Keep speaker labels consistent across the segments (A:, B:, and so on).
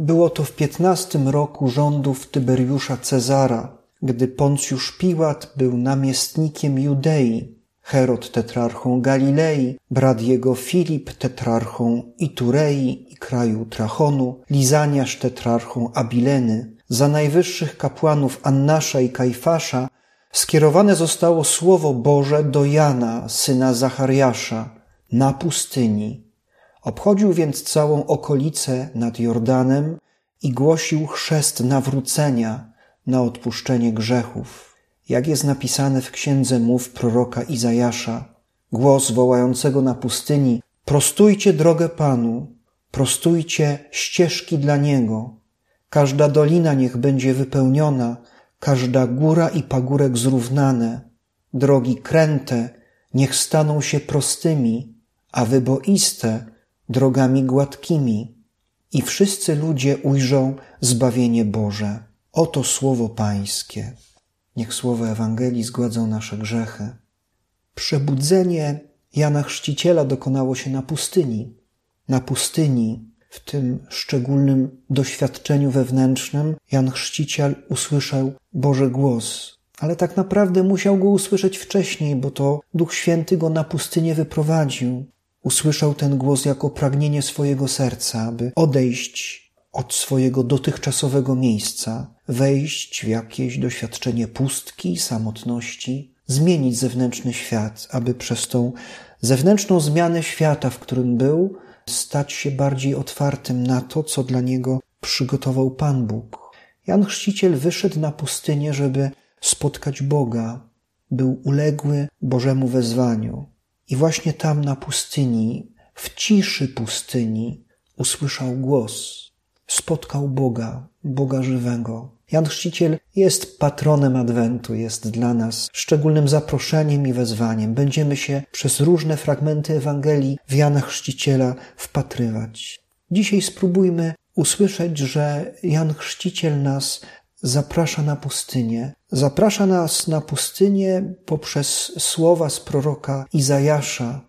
A: Było to w piętnastym roku rządów Tyberiusza Cezara, gdy Poncjusz Piłat był namiestnikiem Judei, Herod tetrarchą Galilei, brat jego Filip tetrarchą Iturei i kraju Trachonu, Lizaniasz tetrarchą Abileny. Za najwyższych kapłanów Annasza i Kajfasza skierowane zostało słowo Boże do Jana, syna Zachariasza, na pustyni. Obchodził więc całą okolicę nad Jordanem i głosił chrzest nawrócenia na odpuszczenie grzechów. Jak jest napisane w księdze mów proroka Izajasza, głos wołającego na pustyni: Prostujcie drogę Panu, prostujcie ścieżki dla Niego. Każda dolina niech będzie wypełniona, każda góra i pagórek zrównane, drogi kręte niech staną się prostymi, a wyboiste drogami gładkimi. I wszyscy ludzie ujrzą zbawienie Boże. Oto słowo Pańskie. Niech słowo Ewangelii zgładzą nasze grzechy. Przebudzenie Jana Chrzciciela dokonało się na pustyni. Na pustyni, w tym szczególnym doświadczeniu wewnętrznym, Jan Chrzciciel usłyszał Boży głos. Ale tak naprawdę musiał go usłyszeć wcześniej, bo to Duch Święty go na pustynię wyprowadził. Usłyszał ten głos jako pragnienie swojego serca, aby odejść od swojego dotychczasowego miejsca, wejść w jakieś doświadczenie pustki, samotności, zmienić zewnętrzny świat, aby przez tą zewnętrzną zmianę świata, w którym był, stać się bardziej otwartym na to, co dla niego przygotował Pan Bóg. Jan Chrzciciel wyszedł na pustynię, żeby spotkać Boga. Był uległy Bożemu wezwaniu. I właśnie tam na pustyni, w ciszy pustyni, usłyszał głos. Spotkał Boga, Boga żywego. Jan Chrzciciel jest patronem Adwentu, jest dla nas szczególnym zaproszeniem i wezwaniem. Będziemy się przez różne fragmenty Ewangelii w Jana Chrzciciela wpatrywać. Dzisiaj spróbujmy usłyszeć, że Jan Chrzciciel nas zaprasza na pustynię. Zaprasza nas na pustynię poprzez słowa z proroka Izajasza,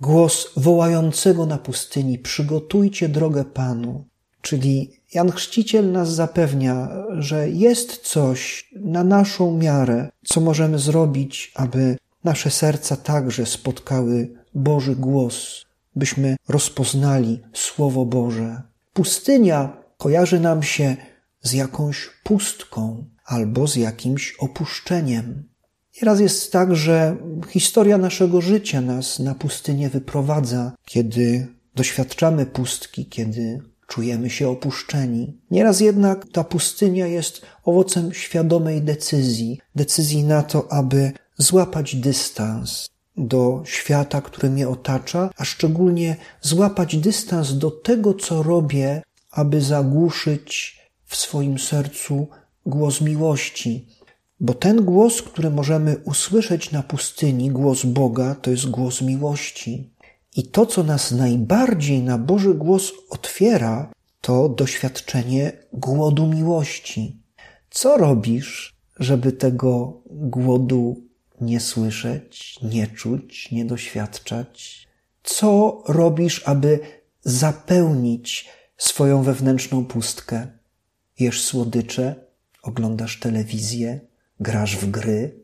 A: głos wołającego na pustyni: Przygotujcie drogę Panu. Czyli Jan Chrzciciel nas zapewnia, że jest coś na naszą miarę, co możemy zrobić, aby nasze serca także spotkały Boży głos, byśmy rozpoznali Słowo Boże. Pustynia kojarzy nam się z jakąś pustką albo z jakimś opuszczeniem. Nieraz jest tak, że historia naszego życia nas na pustynię wyprowadza, kiedy doświadczamy pustki, kiedy czujemy się opuszczeni. Nieraz jednak ta pustynia jest owocem świadomej decyzji, decyzji na to, aby złapać dystans do świata, który mnie otacza, a szczególnie złapać dystans do tego, co robię, aby zagłuszyć w swoim sercu głos miłości. Bo ten głos, który możemy usłyszeć na pustyni, głos Boga, to jest głos miłości. I to, co nas najbardziej na Boży głos otwiera, to doświadczenie głodu miłości. Co robisz, żeby tego głodu nie słyszeć, nie czuć, nie doświadczać? Co robisz, aby zapełnić swoją wewnętrzną pustkę? Jesz słodycze, oglądasz telewizję, grasz w gry,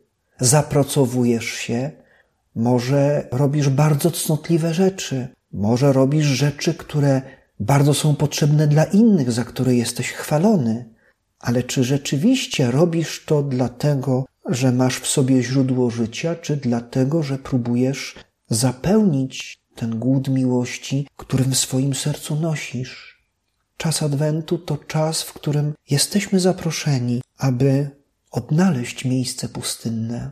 A: zapracowujesz się, może robisz bardzo cnotliwe rzeczy, może robisz rzeczy, które bardzo są potrzebne dla innych, za które jesteś chwalony. Ale czy rzeczywiście robisz to dlatego, że masz w sobie źródło życia, czy dlatego, że próbujesz zapełnić ten głód miłości, którym w swoim sercu nosisz? Czas Adwentu to czas, w którym jesteśmy zaproszeni, aby odnaleźć miejsce pustynne.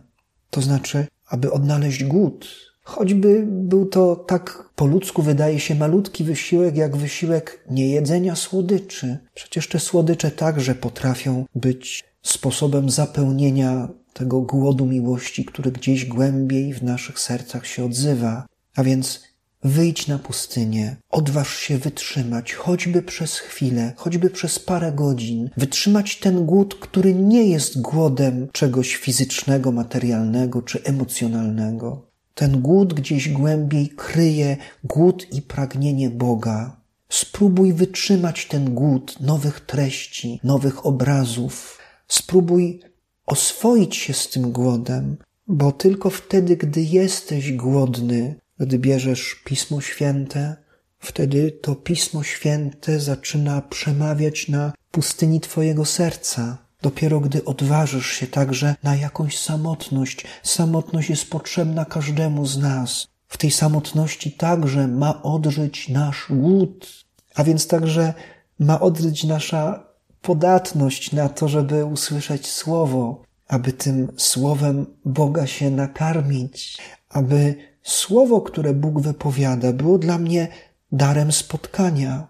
A: To znaczy, aby odnaleźć głód. Choćby był to tak po ludzku wydaje się malutki wysiłek, jak wysiłek niejedzenia słodyczy. Przecież te słodycze także potrafią być sposobem zapełnienia tego głodu miłości, który gdzieś głębiej w naszych sercach się odzywa. A więc wyjdź na pustynię, odważ się wytrzymać, choćby przez chwilę, choćby przez parę godzin, wytrzymać ten głód, który nie jest głodem czegoś fizycznego, materialnego czy emocjonalnego. Ten głód gdzieś głębiej kryje głód i pragnienie Boga. Spróbuj wytrzymać ten głód nowych treści, nowych obrazów. Spróbuj oswoić się z tym głodem, bo tylko wtedy, gdy jesteś głodny, gdy bierzesz Pismo Święte, wtedy to Pismo Święte zaczyna przemawiać na pustyni Twojego serca. Dopiero gdy odważysz się także na jakąś samotność, samotność jest potrzebna każdemu z nas. W tej samotności także ma odżyć nasz głód, a więc także ma odżyć nasza podatność na to, żeby usłyszeć Słowo, aby tym Słowem Boga się nakarmić, aby Słowo, które Bóg wypowiada, było dla mnie darem spotkania.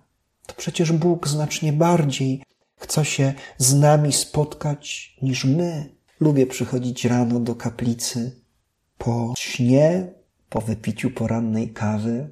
A: To przecież Bóg znacznie bardziej chce się z nami spotkać niż my. Lubię przychodzić rano do kaplicy po śnie, po wypiciu porannej kawy.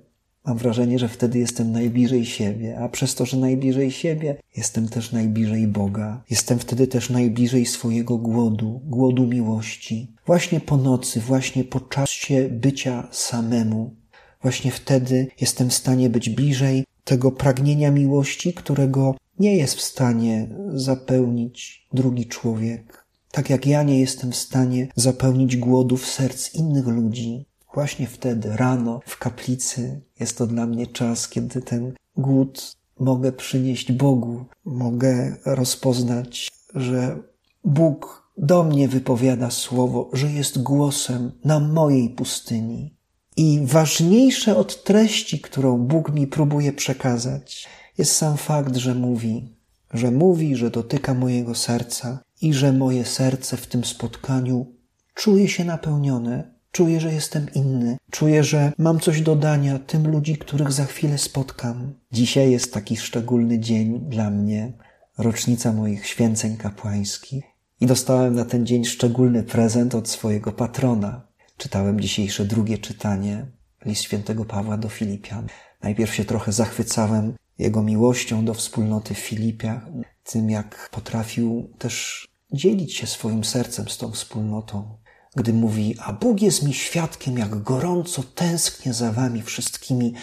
A: Mam wrażenie, że wtedy jestem najbliżej siebie, a przez to, że najbliżej siebie, jestem też najbliżej Boga. Jestem wtedy też najbliżej swojego głodu, głodu miłości. Właśnie po nocy, właśnie po czasie bycia samemu. Właśnie wtedy jestem w stanie być bliżej tego pragnienia miłości, którego nie jest w stanie zapełnić drugi człowiek. Tak jak ja nie jestem w stanie zapełnić głodów serc innych ludzi. Właśnie wtedy, rano, w kaplicy, jest to dla mnie czas, kiedy ten głód mogę przynieść Bogu. Mogę rozpoznać, że Bóg do mnie wypowiada słowo, że jest głosem na mojej pustyni. I ważniejsze od treści, którą Bóg mi próbuje przekazać, jest sam fakt, że mówi, że mówi, że dotyka mojego serca i że moje serce w tym spotkaniu czuje się napełnione, czuje, że jestem inny, czuję, że mam coś do dania tym ludzi, których za chwilę spotkam. Dzisiaj jest taki szczególny dzień dla mnie, rocznica moich święceń kapłańskich i dostałem na ten dzień szczególny prezent od swojego patrona. Czytałem dzisiejsze drugie czytanie, list świętego Pawła do Filipian. Najpierw się trochę zachwycałem jego miłością do wspólnoty w Filipiach, tym jak potrafił też dzielić się swoim sercem z tą wspólnotą, gdy mówi, a Bóg jest mi świadkiem, jak gorąco tęsknię za wami wszystkimi,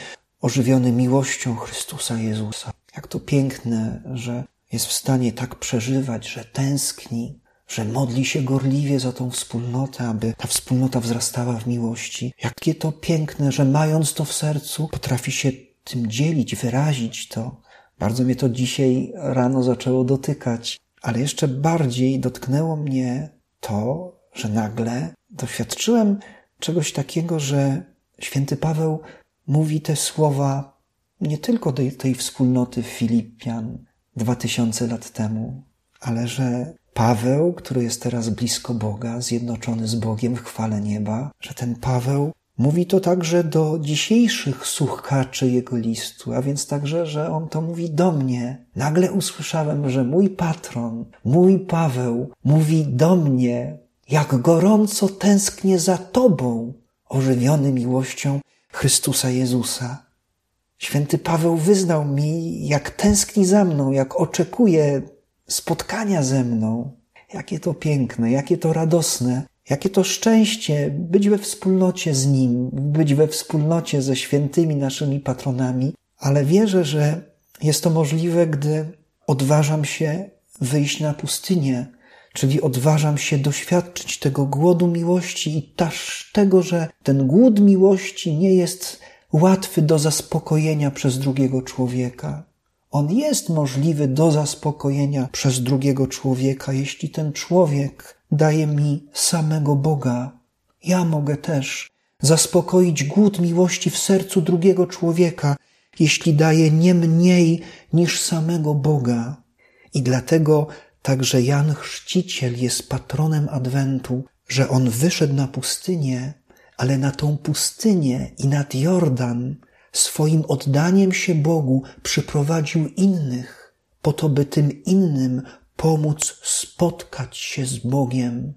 A: ożywiony miłością Chrystusa Jezusa. Jak to piękne, że jest w stanie tak przeżywać, że tęskni, że modli się gorliwie za tą wspólnotę, aby ta wspólnota wzrastała w miłości. Jakie to piękne, że mając to w sercu, potrafi się tym dzielić, wyrazić to. Bardzo mnie to dzisiaj rano zaczęło dotykać, ale jeszcze bardziej dotknęło mnie to, że nagle doświadczyłem czegoś takiego, że święty Paweł mówi te słowa nie tylko do tej wspólnoty Filipian dwa tysiące lat temu, ale że Paweł, który jest teraz blisko Boga, zjednoczony z Bogiem w chwale nieba, że ten Paweł mówi to także do dzisiejszych słuchaczy jego listu, a więc także, że on to mówi do mnie. Nagle usłyszałem, że mój patron, mój Paweł mówi do mnie, jak gorąco tęsknię za Tobą, ożywiony miłością Chrystusa Jezusa. Święty Paweł wyznał mi, jak tęskni za mną, jak oczekuje spotkania ze mną. Jakie to piękne, jakie to radosne, jakie to szczęście być we wspólnocie z Nim, być we wspólnocie ze świętymi naszymi patronami, ale wierzę, że jest to możliwe, gdy odważam się wyjść na pustynię, czyli odważam się doświadczyć tego głodu miłości i też tego, że ten głód miłości nie jest łatwy do zaspokojenia przez drugiego człowieka. On jest możliwy do zaspokojenia przez drugiego człowieka, jeśli ten człowiek daje mi samego Boga. Ja mogę też zaspokoić głód miłości w sercu drugiego człowieka, jeśli daje nie mniej niż samego Boga. I dlatego także Jan Chrzciciel jest patronem Adwentu, że on wyszedł na pustynię, ale na tą pustynię i nad Jordan swoim oddaniem się Bogu przyprowadził innych, po to, by tym innym pomóc spotkać się z Bogiem.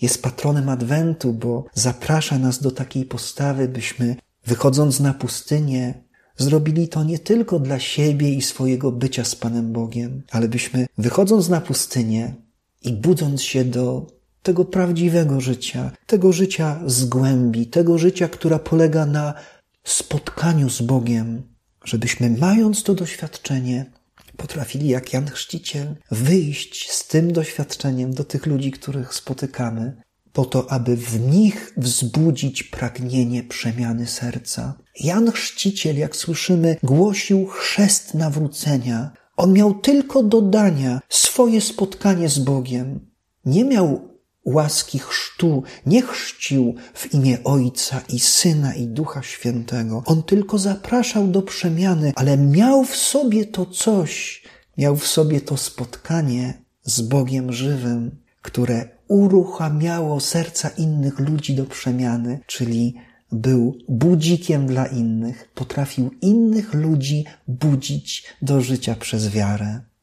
A: Jest patronem Adwentu, bo zaprasza nas do takiej postawy, byśmy, wychodząc na pustynię, zrobili to nie tylko dla siebie i swojego bycia z Panem Bogiem, ale byśmy, wychodząc na pustynię i budząc się do tego prawdziwego życia, tego życia z głębi, tego życia, która polega na spotkaniu z Bogiem, żebyśmy mając to doświadczenie, potrafili jak Jan Chrzciciel wyjść z tym doświadczeniem do tych ludzi, których spotykamy, po to, aby w nich wzbudzić pragnienie przemiany serca. Jan Chrzciciel, jak słyszymy, głosił chrzest nawrócenia. On miał tylko dodania swoje spotkanie z Bogiem. Nie miał łaski chrztu, nie chrzcił w imię Ojca i Syna i Ducha Świętego. On tylko zapraszał do przemiany, ale miał w sobie to coś, miał w sobie to spotkanie z Bogiem żywym, które uruchamiało serca innych ludzi do przemiany, czyli był budzikiem dla innych, potrafił innych ludzi budzić do życia przez wiarę.